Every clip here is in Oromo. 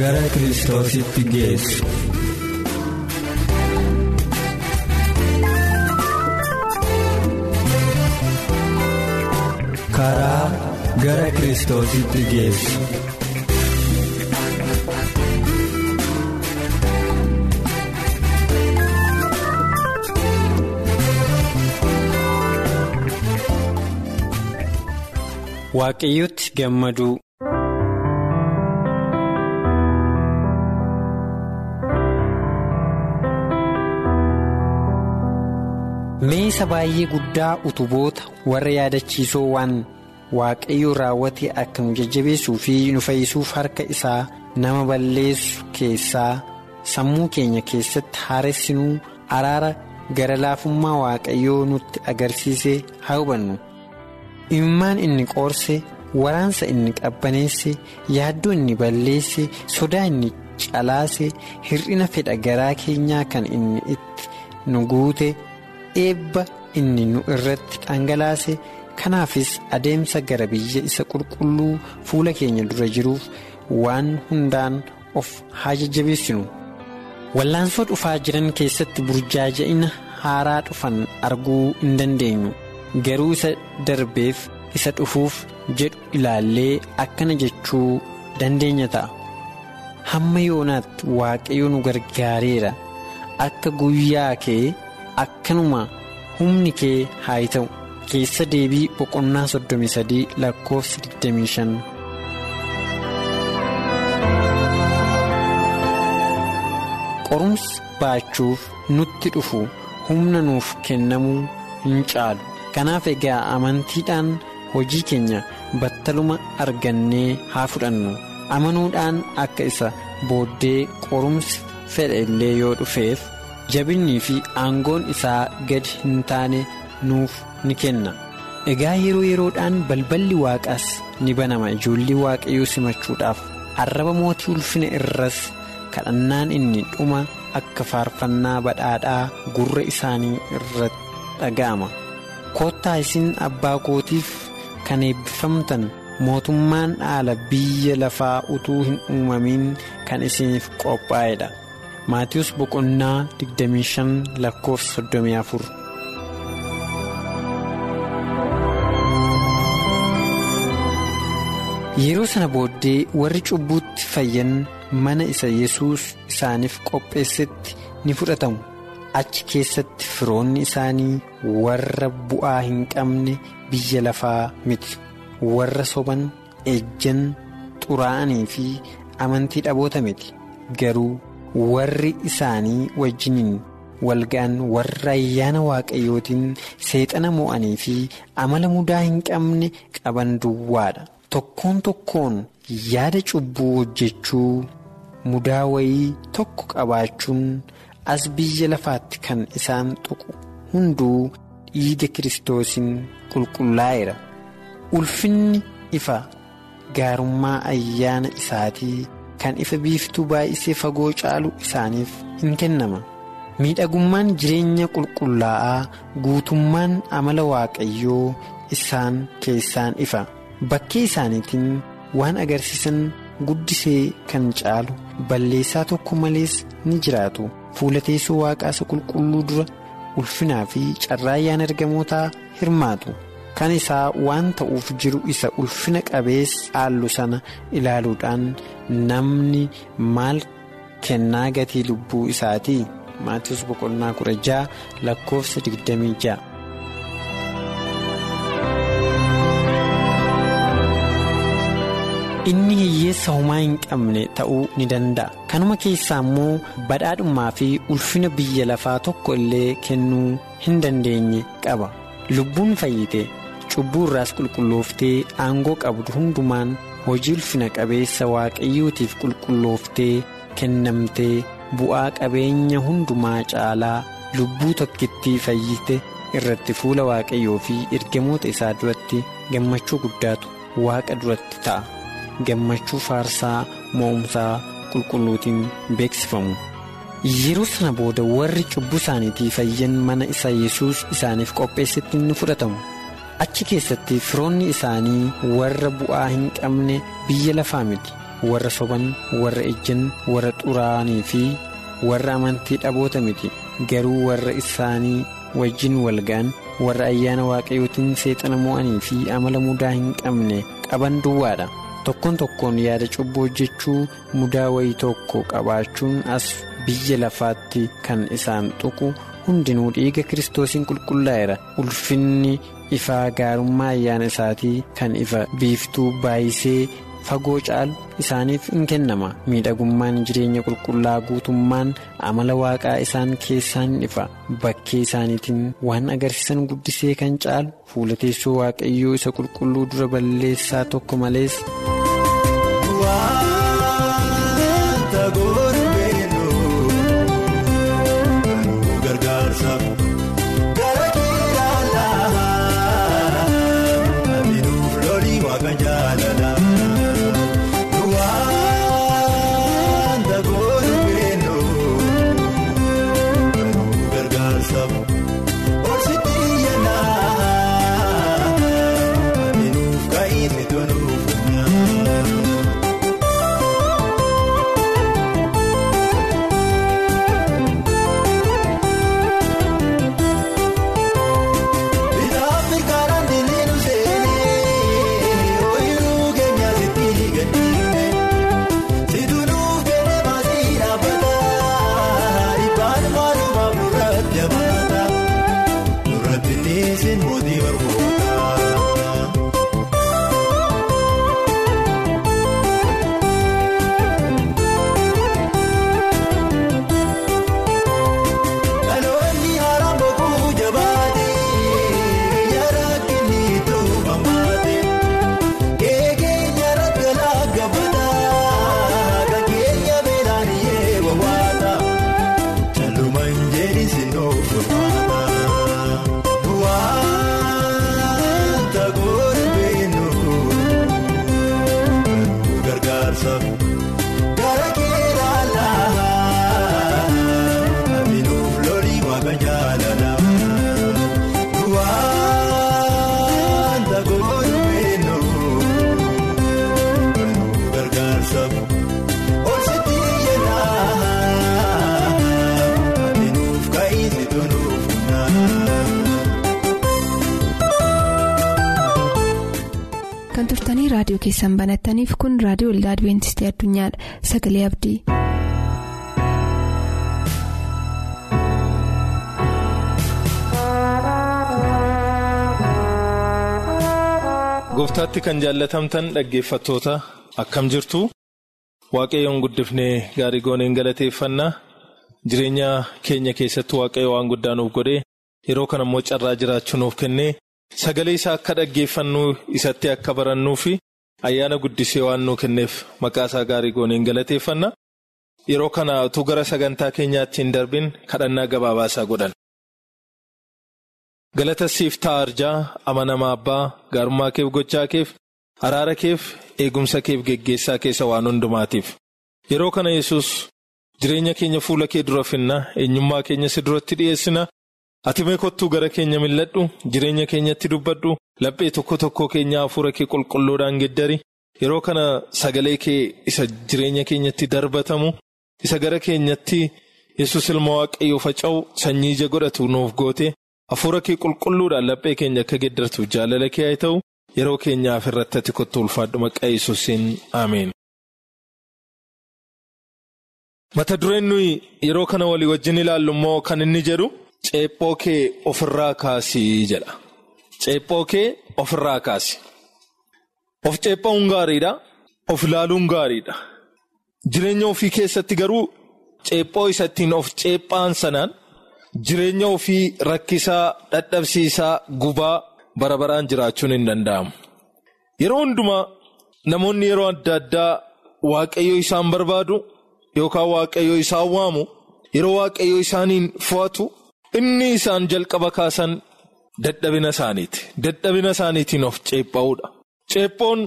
Gara kiristoositti geessu. karaa gara kiristoositti geessu. waaqayyotti gammaduu meesa baay'ee guddaa utuboota warra yaadachiisoo waan waaqayyo raawwate akka nu jajjabeessuu fi nu fayyisuuf harka isaa nama balleessu keessaa sammuu keenya keessatti haaressinuu araara gara laafummaa waaqayyoo nutti agarsiise haa hubannu. Imimmaan inni qoorse waraansa inni qabbaneesse yaaddoo inni balleesse sodaa inni calaase hir'ina fedha garaa keenyaa kan inni itti nu guute eebba inni nu irratti dhangalaase. Kanaafis adeemsa gara biyya isa qulqulluu fuula keenya dura jiruuf waan hundaan of haa jajjabeessinu. Wallaansoo dhufaa jiran keessatti burjaaja'ina haaraa dhufan arguu hin dandeenyu. Garuu isa darbeef isa dhufuuf jedhu ilaallee akkana jechuu dandeenya ta'a. Hamma yoonaatti waaqayyo nu gargaareera. Akka guyyaa kee akkanuma humni kee haa ta'u keessa deebii boqonnaa 33 lakkoofsa 25. qorumsi baachuuf nutti dhufu humna nuuf kennamuu hin caalu kanaaf egaa amantiidhaan hojii keenya battaluma argannee haa fudhannu amanuudhaan akka isa booddee qorumsi fedha illee yoo dhufeef jabinnii fi aangoon isaa gadi hin taane nuuf ni kenna. Egaa yeroo yeroodhaan balballi waaqaas ni banama. Ijoollee waaqayyoo simachuudhaaf arraba mootii ulfina irras kadhannaan inni dhuma akka faarfannaa badhaadhaa gurra isaanii irratti dhaga'ama. Koottaa isin abbaa kootiif kan eebbifamtan mootummaan dhaala biyya lafaa utuu hin uumamin kan isiniif qophaa'edha maatiyoos boqonnaa 25 lakkoofsa 34. yeroo sana booddee warri cubbuutti fayyan mana isa yesus isaaniif qopheessetti ni fudhatamu achi keessatti firoonni isaanii warra bu'aa hin qabne biyya lafaa miti warra soban ejjan xuraa'anii fi amantii dhaboota miti garuu warri isaanii wajjiniin walga'an warra ayyaana waaqayyootiin seexana mo'anii fi amala mudaa hin qabne qaban duwwaadha. tokkoon tokkoon yaada cubbuu hojjechuu mudaa wayii tokko qabaachuun as biyya lafaatti kan isaan tuqu hunduu dhiiga kiristoosiin qulqullaa'eera ulfinni ifa gaarummaa ayyaana isaatii kan ifa biiftuu baay'isee fagoo caalu isaaniif hin kennama. Miidhagummaan jireenya qulqullaa'aa guutummaan amala waaqayyoo isaan keessaan ifa. bakkee isaaniitiin waan agarsiisan guddisee kan caalu balleessaa tokko malees ni jiraatu. Fuula teessoo waaqaa isa qulqulluu dura ulfinaa fi carraayyaan ergamootaa hirmaatu kan isaa waan ta'uuf jiru isa ulfina qabeessa haallu sana ilaaluudhaan namni maal kennaa gatii lubbuu isaatii? Maatiiwwan boqonnaa kudha ja'a lakkoofsa digdamii ja'a. inni hiyyeessa homaa hin qabne ta'uu ni danda'a. Kanuma keessaa immoo badhaadhummaa fi ulfina biyya lafaa tokko illee kennuu hin dandeenye qaba. Lubbuun fayyite cubbuu irraas qulqullooftee aangoo qabdu hundumaan hojii ulfina qabeessa waaqayyootiif qulqullooftee kennamtee bu'aa qabeenya hundumaa caalaa lubbuu tokkittii fayyite irratti fuula waaqayyoo fi ergamoota isaa duratti gammachuu guddaatu waaqa duratti ta'a gammachuu faarsaa mo'umsaa qulqulluutiin beeksifamu. yeroo sana booda warri cubbuu isaaniitii fayyan mana isa yesus isaaniif qopheessetti ni fudhatamu achi keessatti firoonni isaanii warra bu'aa hin qabne biyya lafaa miti. Warra soban warra ejjan warra xuraa'anii fi warra amantii dhaboota miti. Garuu warra isaanii wajjin walga'an warra ayyaana waaqayyootiin seexana mo'anii fi amala mudaa hin qabne qaban duwwaadha. tokkoon tokkoon yaada cubbuu hojjechuu mudaa wayii tokko qabaachuun as biyya lafaatti kan isaan tuqu hundinuu dhiiga kiristoosiin qulqullaa'eera. Ulfinni ifaa gaarummaa ayyaana isaatii kan ifa biiftuu baay'isee fagoo caalu isaaniif in kennama miidhagummaan jireenya qulqullaa guutummaan amala waaqaa isaan keessaan ifa bakkee isaaniitiin waan agarsiisan guddisee kan caalu fuula teessoo waaqayyoo isa qulqulluu dura balleessaa tokko malees. Keessan banattaniif kun raadiyoo waldaa adibeentistii addunyaadha sagalee abdii. gooftaatti kan jaallatamtan dhaggeeffattoota akkam jirtu waaqayyoon guddifnee gaarii gooneen galateeffannaa jireenya keenya keessatti waaqayyo waan guddaa nuuf godhee yeroo kana immoo carraa jiraachuu nuuf kennee sagalee isaa akka dhaggeeffannuu isatti akka barannuu fi ayyaana guddisee waan nuu kenneef maqaa isaa gaarii gooneen galateeffannaa. Yeroo kana utuu gara sagantaa keenyaatti hin darbin kadhannaa gabaabaasaa godhan. galata siif ta'a arjaa amanamaa abbaa gaarummaa keef gochaa keef araara keef eegumsa keef geggeessaa keessa waan hundumaatiif. Yeroo kana yesus jireenya keenya fuula kee dura finna eenyummaa keenya si duratti dhiyeessina ati mee kottuu gara keenya milladhu jireenya keenyatti dubbadhu laphee tokko tokko keenya hafuura kee qulqulluudhaan geddari yeroo kana sagalee kee isa jireenya keenyatti darbatamu isa gara keenyatti yesus ilma waaqayyoo faca'u sanyii ija godhatu nuuf goote. Hafuura kee qulqulluudhaan laphee keenya akka geddartuuf jaalala kee haa ta'u yeroo keenyaaf irratti ati kottu ulfaadhu maqaa yesuusiin ameen. Mata dureen nuyi yeroo kana walii wajjin ilaallu immoo kan inni jedhu ceephoo kee ofirraa kaasii jedha. Ceephoo kee ofirraa kaasi. Of ceephaa'uun gaariidha. of ilaaluun gaariidha. Jireenya ofii keessatti garuu ceephoo isa ittiin of ceephaan sanaan jireenya ofii rakkisaa dadhabsiisaa gubaa bara baraan jiraachuun hin danda'amu. Yeroo hundumaa namoonni yeroo adda addaa waaqayyo isaan barbaadu yookaan waaqayyo isaan waamu yeroo waaqayyo isaaniin fo'atu inni isaan jalqaba kaasan dadhabina isaaniiti. Dadhabina isaaniitiin of ceepha'uudha. Ceephoon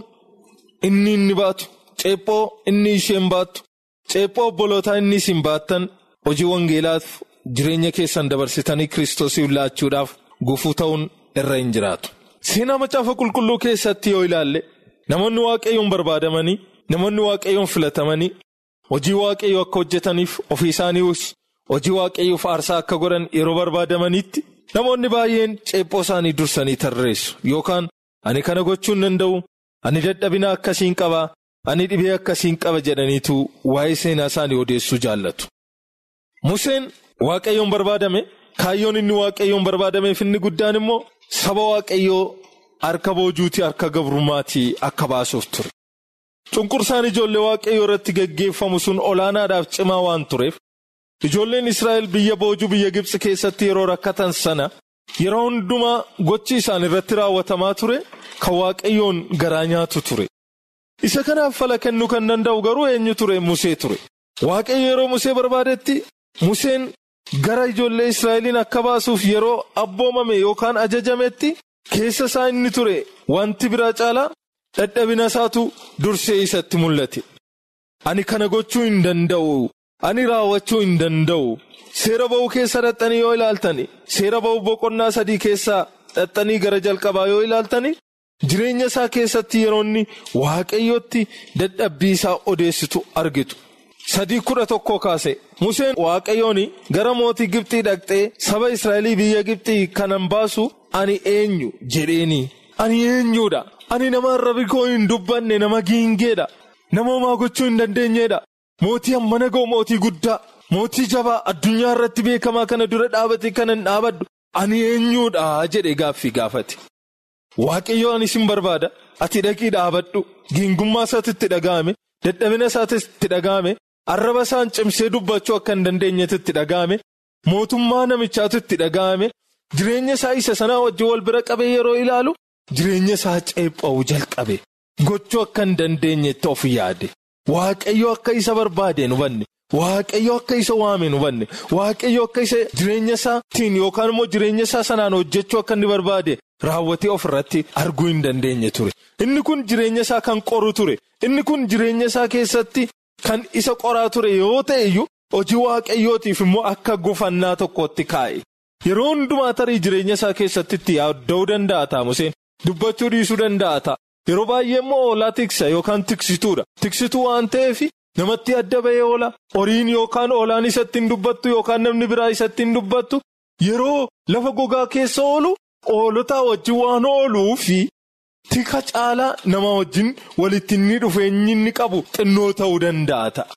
inni inni baatu, ceephoo inni isheen baattu, ceephoo obbolootaa inni isin baattan hojii wangeelaaf jireenya keessan dabarsitanii kiristoosiif laachuudhaaf gufuu ta'uun irra hin jiraatu. Seenaa macaafa qulqulluu keessatti yoo ilaalle namoonni waaqayyoon barbaadamanii namoonni waaqayyoon filatamanii hojii waaqayyoo akka hojjetaniif ofii isaaniis hojii waaqayyoof aarsaa akka godhan yeroo barbaadamanitti namoonni baay'een ceephoo isaanii dursanii tarreessu yookaan ani kana gochuu hin danda'u ani dadhabina akkasiin qaba ani dhibee akkasiin qaba jedhaniitu waa'ee seenaa isaanii odeessuu jaallatu. Museen waaqayyoon barbaadame kaayyoon inni waaqayyoon barbaadameef inni guddaan immoo. Saba waaqayyoo harka boojuutii harka gabrummaatii akka baasuuf ture. Cunqursaan ijoollee waaqayyoo irratti geggeeffamu sun olaanaadhaaf cimaa waan tureef ijoolleen Israa'el biyya boojuu biyya Gibxi keessatti yeroo rakkatan sana yeroo hundumaa gochi isaan irratti raawwatamaa ture kan waaqayyoon garaa nyaatu ture. Isa kanaaf fala kennuu kan danda'u garuu eenyu ture Musee ture. Waaqayyo yeroo Musee barbaadetti Museen. Gara ijoollee Israa'eliin akka baasuuf yeroo abboomame yookaan ajajametti keessa isaa inni ture wanti biraa caalaa dadhabina isaatu dursee isatti mul'ate. Ani kana gochuu hin danda'u. Ani raawwachuu hin danda'u. Seera ba'uu keessa dhaxxanii yoo ilaaltani seera ba'uu boqonnaa sadii keessaa dhaxxanii gara jalqabaa yoo ilaaltani jireenya isaa keessatti yeroo inni waaqayyootti dadhabbii isaa odeessitu argitu. Sadii kudha tokko kaase Museen waaqayyoon gara mootii Gibxii dhaqxee saba Israa'elii biyya Gibxii kanan baasu ani eenyu jedheeni. Ani eenyuudha. Ani nama arrabi koo hin dubbanne nama giingeedha. Nama homaa gochuu hin dandeenyeedha. Mootii hammana ga'u mootii guddaa. Mootii jabaa addunyaa irratti beekamaa kana dura dhaabate kanan dhaabaddu. Ani eenyuudha jedhe gaaffii gaafate. Waaqayyo ani sin barbaada. Ati dhaqii dhaabadhu. Giingummaa isaatti dhaga'ame. Dadhabina isaatti dhaga'ame. Arraba isaan cimsee dubbachuu akka hin dandeenyetti itti dhaga'ame mootummaa namichaatu itti dhaga'ame jireenya isaa isa sanaa wajjin wal bira qabee yeroo ilaalu jireenya isaa ceepha'uu jalqabe gochuu akka hin dandeenyetti of yaade waaqayyo akka isa barbaade hubanne waaqayyo akka isa waame hubanne waaqayyo akka isa jireenya isaatiin yookaan immoo jireenya isaa sanaan hojjechuu akka inni barbaade raawwatee of irratti arguu hin dandeenye ture inni kun jireenya isaa kan qoru ture inni kun jireenya isaa keessatti. Kan isa qoraa ture yoo ta'e iyyuu hojii waaqayyootiif immoo akka gufannaa tokkotti kaa'e. Yeroo hundumaa tarii jireenya isaa keessatti itti yaadda'uu danda'a ta'a. Dubbachuu dhiisuu danda'a ta'a. Yeroo baay'ee immoo oolaa tiksa yookaan tiksituudha. Tiksituu waan ta'eef namatti adda bahee oola. Horiin yookaan oolaan isatti hin dubbattu yookaan namni biraa isatti hin dubbattu. Yeroo lafa gogaa keessa oolu oolotaa wajjin waan ooluufi. Tika caalaa nama wajjin walitti inni dhufeenyi inni qabu xinnoo ta'uu danda'a ta'a.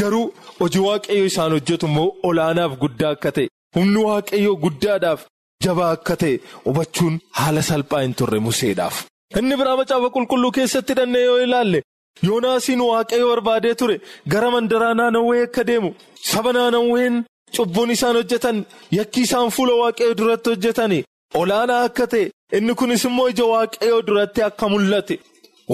Garuu hojii waaqayyo isaan hojjetu immoo olaanaaf guddaa akka ta'e humni waaqayyoo guddaadhaaf jabaa akka ta'e hubachuun haala salphaa hin turre museedhaaf. Inni biraa macaafa qulqulluu keessatti dhannee yoo ilaalle yoonaasiin waaqayyo barbaadee ture gara mandaraa naannawwee akka deemu saba naannawween cubbuun isaan hojjetan yakki isaan fuula waaqayyo duratti hojjetani olaanaa akka ta'e. Inni kunis immoo ija waaqayyoo duratti akka mul'ate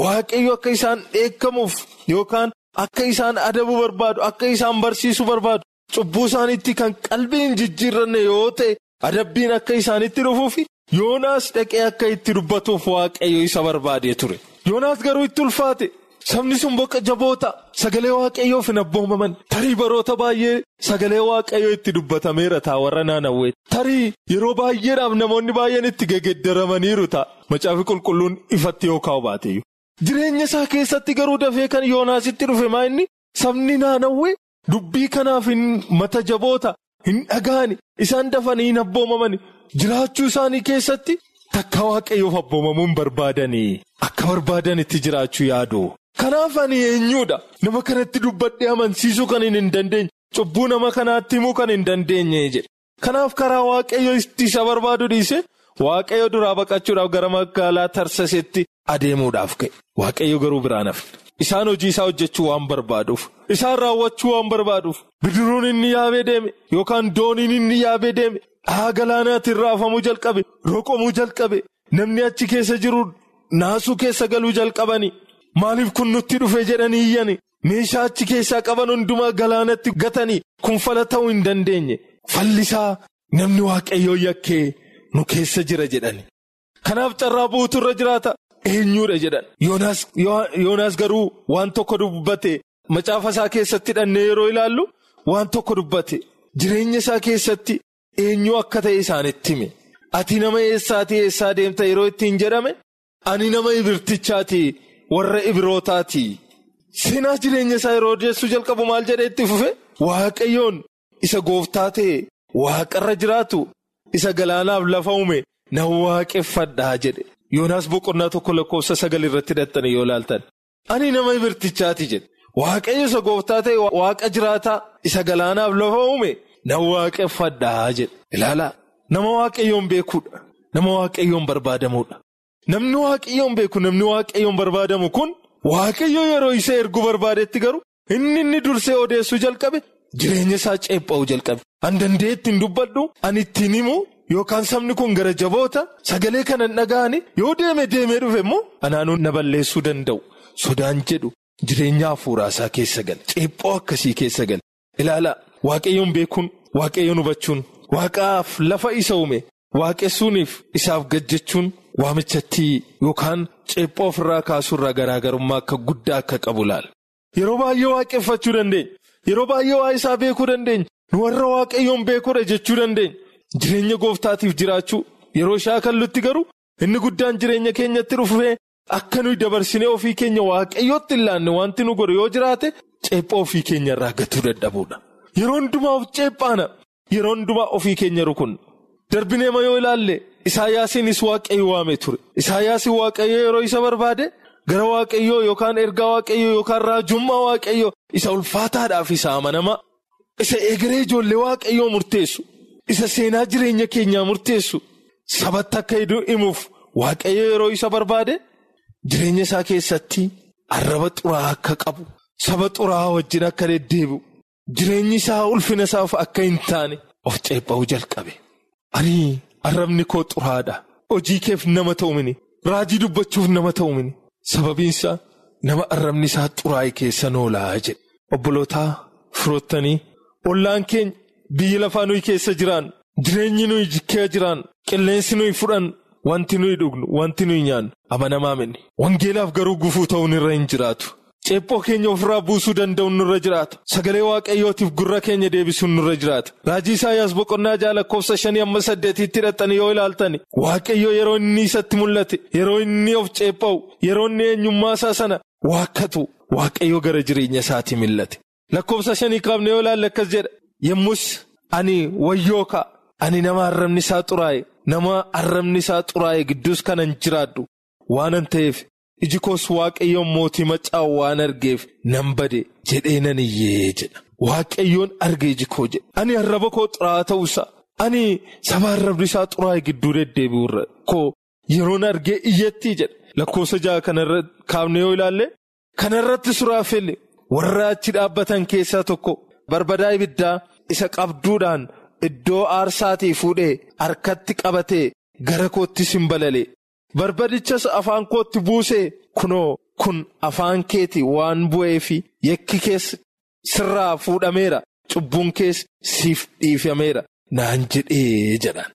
waaqayyo akka isaan dheekkamuuf yookaan akka isaan adabuu barbaadu akka isaan barsiisuu barbaadu cubbuu isaaniitti kan qalbiin jijjiirranne yoo ta'e adabbiin akka isaanitti dhufuuf yoonaas dhaqee akka itti dubbatuuf waaqayyo isa barbaadee ture. Yoonaas garuu itti ulfaate. Sabni sun boqa jaboota sagalee waaqayyoof hin abboomaman. Tarii baroota baay'ee sagalee waaqayyoo itti dubbatameera ta'a warra naannawwee tarii yeroo baay'eedhaaf namoonni baay'een itti geggeeddaramaniiru ta'a macaafi qulqulluun ifatti yoo kaa'u baateeyyu. Jireenya isaa keessatti garuu dafee kan yoonaasitti dhufe maa inni? Sabni naannawwee dubbii kanaaf hin mata jaboota hin dhaga'ani. Isaan dafanii hin abboomaman jiraachuu isaanii keessatti takka waaqayyoof abboomamuun barbaadanii akka barbaadanitti jiraachuu yaadu. Kanaaf ani eenyuudha nama kanatti dubbadhee amansiisuu kan hin dandeenye cubbuu nama kanaatti himuu kan hin dandeenye jedhe. Kanaaf karaa waaqayyo isa barbaadu dhiise waaqayyo duraa baqachuudhaaf gara magaalaa tarsasetti adeemuudhaaf ka'e waaqayyo garuu biraan hafe isaan hojii isaa hojjechuu waan barbaaduuf. Isaan raawwachuu waan barbaaduuf. Bidiruun inni yaabee deeme yookaan dooniin inni yaabee deeme dhahaa galaanaatiin raafamuu jalqabe roqomuu jalqabe namni achi keessa jiru naasuu keessa galuu jalqabanii maaliif kun nutti dhufe jedhanii iyyani? Meeshaa achi keessaa qaban hundumaa galaanatti gatanii kun fala ta'uu hin dandeenye. Fallisaa namni waaqayyoo yakkee nu keessa jira jedhani. Kanaaf carraa buutu irra jiraata. Eenyuudha jedhan. Yoonaas garuu waan tokko dubbate macaafa isaa keessatti dhannee yeroo ilaallu waan tokko dubbate. Jireenya isaa keessatti eenyu akka ta'e isaanitti hime. Ati nama eessaatii eessaa deemta yeroo ittiin jedhame? Ani nama ibirtichaati warra ibirootaati seenaa jireenya isaa yeroo odeessuu jalqabu maal jedhee itti fufe? Waaqayyoon isa gooftaa ta'e waaqarra jiraatu isa galaanaaf lafa uume na waaqeffadhaa jedhe. Yoonaas boqonnaa tokko lakkoofsa sagal irratti hidhattanii yoo ilaaltan ani nama ibirtichaati jedhe waaqayyo isa gooftaa ta'e waaqa jiraataa isa galaanaaf lafa uume na waaqeffadhaa jedhe ilaalaa nama waaqayyoon beekuudha nama waaqayyoon barbaadamuudha namni waaqayyoon beeku namni waaqayyoon barbaadamu kun waaqayyo yeroo isa erguu barbaadetti garuu inni inni dursee odeessuu jalqabe jireenya isaa ceepha'uu jalqabe an danda'e ittiin dubbadhu an ittiin himu. Yookaan sabni kun gara jaboota sagalee kana dhaga'anii yoo deeme deemee dhufe immoo anaanuu na balleessuu danda'u. Sodaan jedhu jireenya hafuuraa isaa keessa gala. Ceephoo akkasii keessa gala. Ilaalaa waaqayyoon beekuun waaqayyoon hubachuun waaqaaf lafa isa uume waaqessuuniif isaaf gajjachuun waamichatti yookaan ceephoo ofirraa kaasuurraa garaagarummaa akka guddaa akka qabu laala yeroo baay'ee waaqeffachuu dandeenya. Yeroo baay'ee waa isaa beekuu dandeenya. Nu warra waaqayyoon beekuudha jechuu dandeenya. Jireenya gooftaatiif jiraachuu yeroo shaakallutti garuu inni guddaan jireenya keenyatti dhufee akka nuyi dabarsinee ofii keenya waaqayyootti hin laanne wanti nu godhu yoo jiraate ceephoo ofii keenya irraa gatuu dadhabuudha. Yeroo hundumaa ceephaana yeroo hundumaa ofii keenya rukunna darbineema yoo ilaalle isaayyaasiinis waaqayyo waamee ture isaayyaasiin waaqayyo yeroo isa barbaade gara waaqayyoo yookaan ergaa waaqayyoo yookaan raajummaa waaqayyoo isa ulfaataadhaaf isa amanamaa isa egeree ijoollee waaqayyoo murteessu. Isa seenaa jireenya keenyaa murteessu sabatti akka himuuf waaqayyo yeroo isa barbaade jireenya isaa keessatti arraba xuraa'aa akka qabu saba xuraa'aa wajjin akka deddeebi'u jireenyi isaa ulfina isaaf akka hin taane of ceepha'uu jalqabe. Ani arrabni koo xuraadha hojii keef nama ta'u mini raajii dubbachuuf nama ta'u mini sababiinsa nama arrabni isaa xuraa'e keessa noolaa jedhe obbolootaa firoottanii ollaan keenya. Biyyi lafaa nuyi keessa jiraan jireenyi nuyi jikkee jiraan qilleensi nuyi fudhan wanti nuyi dhugnu wanti nuyi nyaannu amanamaa minni. Wangeelaaf garuu gufuu ta'uun irra hin jiraatu. Ceephoo keenya ofirraa buusuu danda'uun nurra jiraata sagalee waaqayyootiif gurra keenya deebisuun nurra jiraata raajii isaayyaas boqonnaa ja'a lakkoofsa shanii amma saddeetiitti hidhattanii yoo ilaaltani waaqayyo yeroo inni isatti mul'ate yeroo inni of ceepha'u yeroo inni eenyummaa isaa sana waakkatu waaqayyo gara jireenya isaatii mil'ate lakkoofsa shanii qabne yoo ilaalle akkas jedha. Yommus ani wayyoo ka'a ani nama arrabni isaa xuraa'e nama arrabni isaa xuraa'e gidduus kanan jiraadhu waanan ta'eef iji koos waaqayyoon mootii maccaa waan argeef nan bade jedhee nan iyyee jedha waaqayyoon arge iji koo jedhe ani arraba koo xuraa'aa ta'uusaa ani saba arrabni isaa xuraa'e gidduu deddeebi'urra koo yeroon argee iyyattii jedha lakkoofsa ja'a kanarra kaafne yoo ilaalle kanarratti suraafelle warra achi dhaabbatan keessaa tokko. Barbadaa ibiddaa isa qabduudhaan iddoo aarsaatii fuudhee harkatti qabatee gara kootti simbalale barbadichas afaan kootti buusee kunoo kun afaan keeti waan bu'eefi yakki kees sirraa fuudhameera cubbuun kees siif dhiifameera. Naan jedhee jedhan.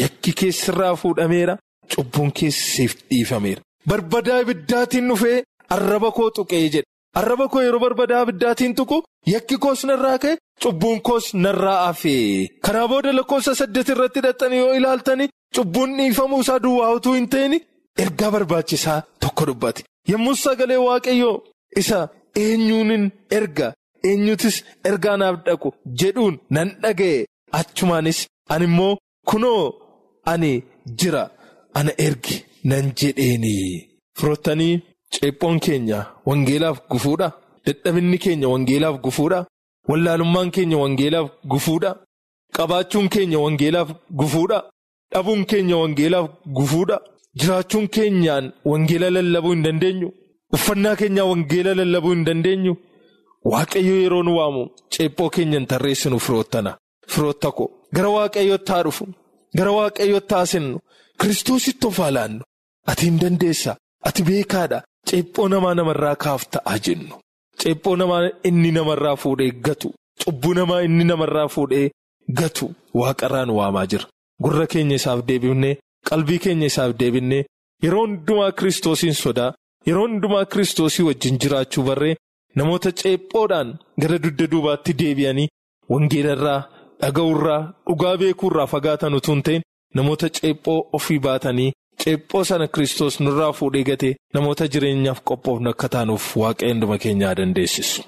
Yakki kees sirraa fuudhameera cubbuun kees siif dhiifameera. Barbadaa ibiddaatiin dhufee arraba koo tuqee jedhe. Arraba koo yeroo barbadaa ibiddaatiin tuqu yakki koos narraa ka'e cubbuun koos narraa hafee kanaa booda lakkoofsa saddeet irratti hidhattanii yoo ilaaltanii cubbuun dhiifamuu isaa duwwaa utuu hin ta'in ergaa barbaachisaa tokko dubbate yommuu sagalee waaqayyoo isa eenyuunin erga eenyutis ergaa naaf dhaqu jedhuun nan dhaga'e achumaanis ani immoo kunoo ani jira ana ergi nan jedheeni firoottanii. Ceephoon keenya wangeelaaf gufuudha. Dadhabinni keenya wangeelaaf gufuudha. Wallaalummaan keenya wangeelaaf gufuudha. Qabaachuun keenya wangeelaaf gufuudha. dhabuun keenya wangeelaaf gufuudha. Jiraachuun keenyaan wangeela lallabuu hin dandeenyu. Uffannaa keenyaa wangeela lallabuu hin dandeenyu. Waaqayyo yeroo nu waamu ceephoo keenya hin tarreessinu firoottana. Firootta ko gara waaqayyootti haa dhufu. Gara waaqayyootti haa seennu. Kiristoositti of haa laannu. Ati hin dandeessa. Ati beekaadha. Ceephoo namaa namarraa kaaf ta'aa jennu. Ceephoo namaa inni namarraa fuudhee gatu. Cubbuu namaa inni namarraa fuudhee gatu. Waaqarraa nu waamaa jira. Gurra keenya isaaf deebifnee qalbii keenya isaaf deebinee yeroo hundumaa kiristoosiin sodaa yeroo hundumaa kiristoosii wajjin jiraachuu barree namoota ceephoodhaan gara dugda duubaatti deebi'anii wangeelarraa dhaga'urraa dhugaa beekuurraa fagaatan utuu hin ta'in namoota ceephoo ofii baatanii ceephoo sana kiristoos nurraa fuudhee gatee namoota jireenyaaf qophoofnu akka taanuuf waaqayyo hunduma keenyaa dandeessisu.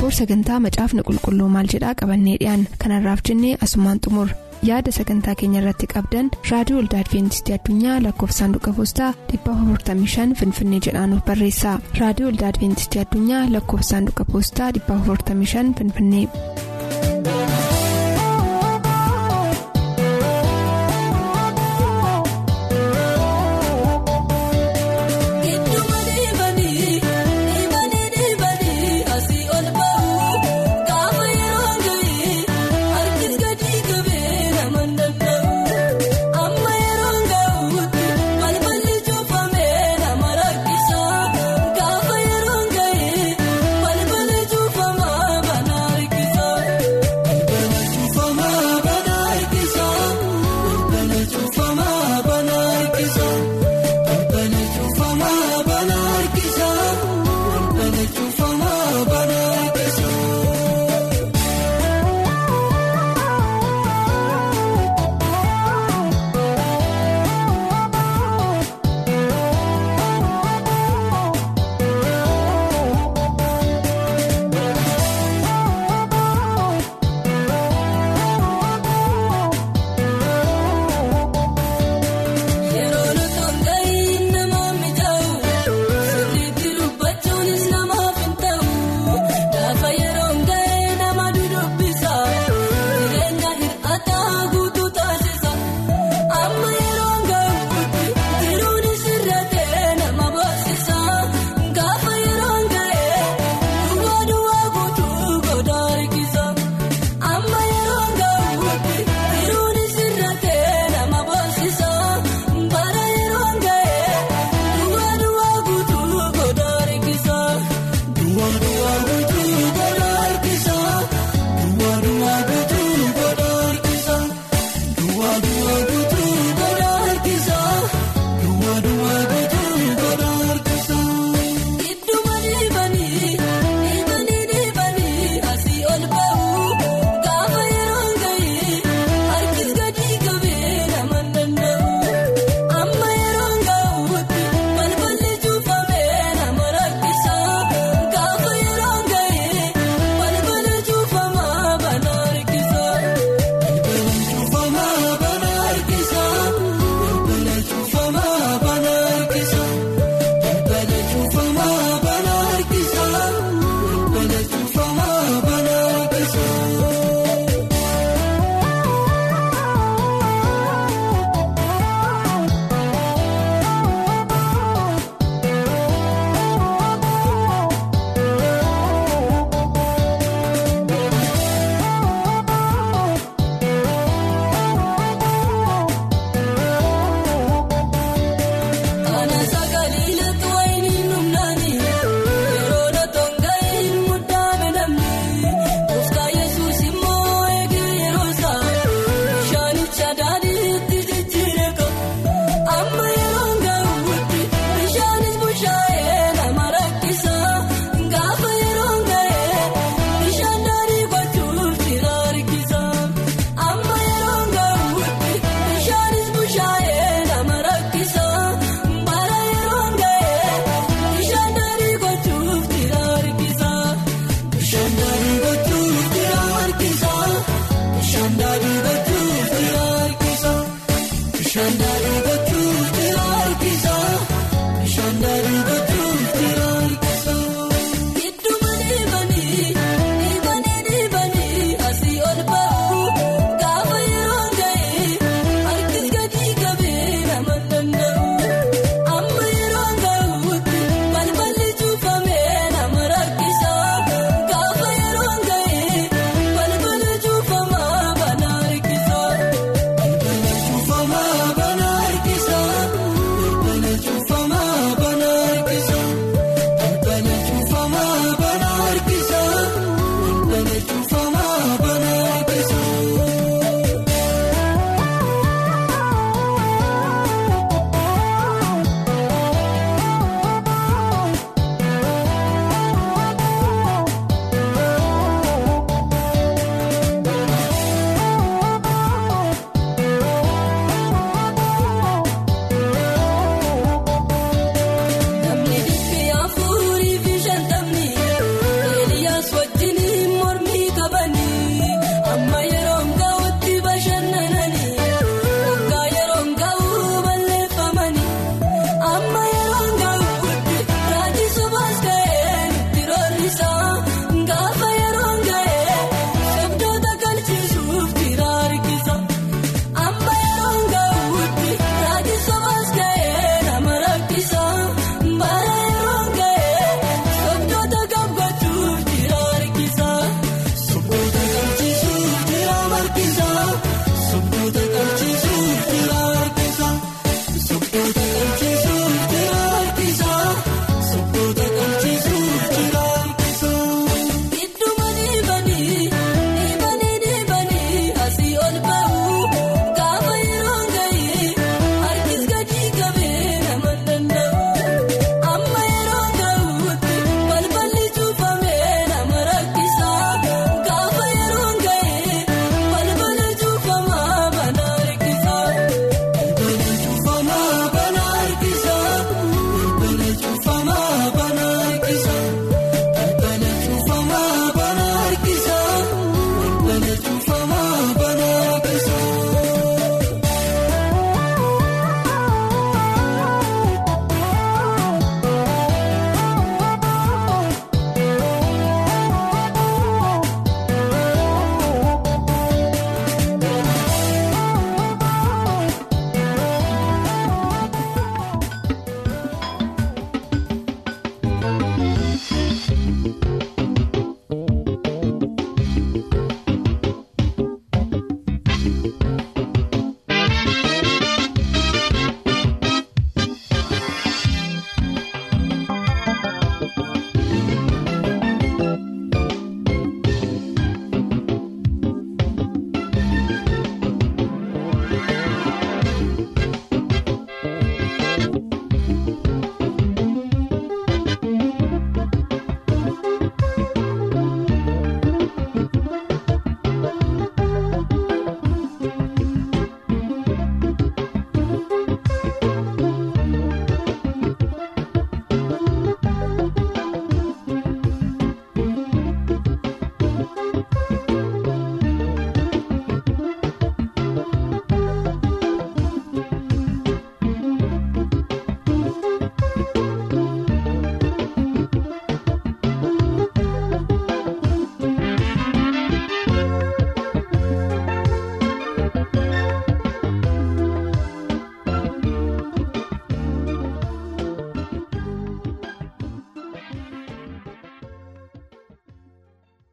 boor sagantaa macaafni qulqulluu maal jedhaa qabannee dhiyaan kanarraaf jennee asumaan xumur yaada sagantaa keenya irratti qabdan raadiyoo waldaa adventistii addunyaa lakkoofsaanduqa poostaa 455 finfinnee jedhaanuf barreessa raadiyoo waldaa adventistii addunyaa lakkoofsaanduqa poostaa 455 finfinnee.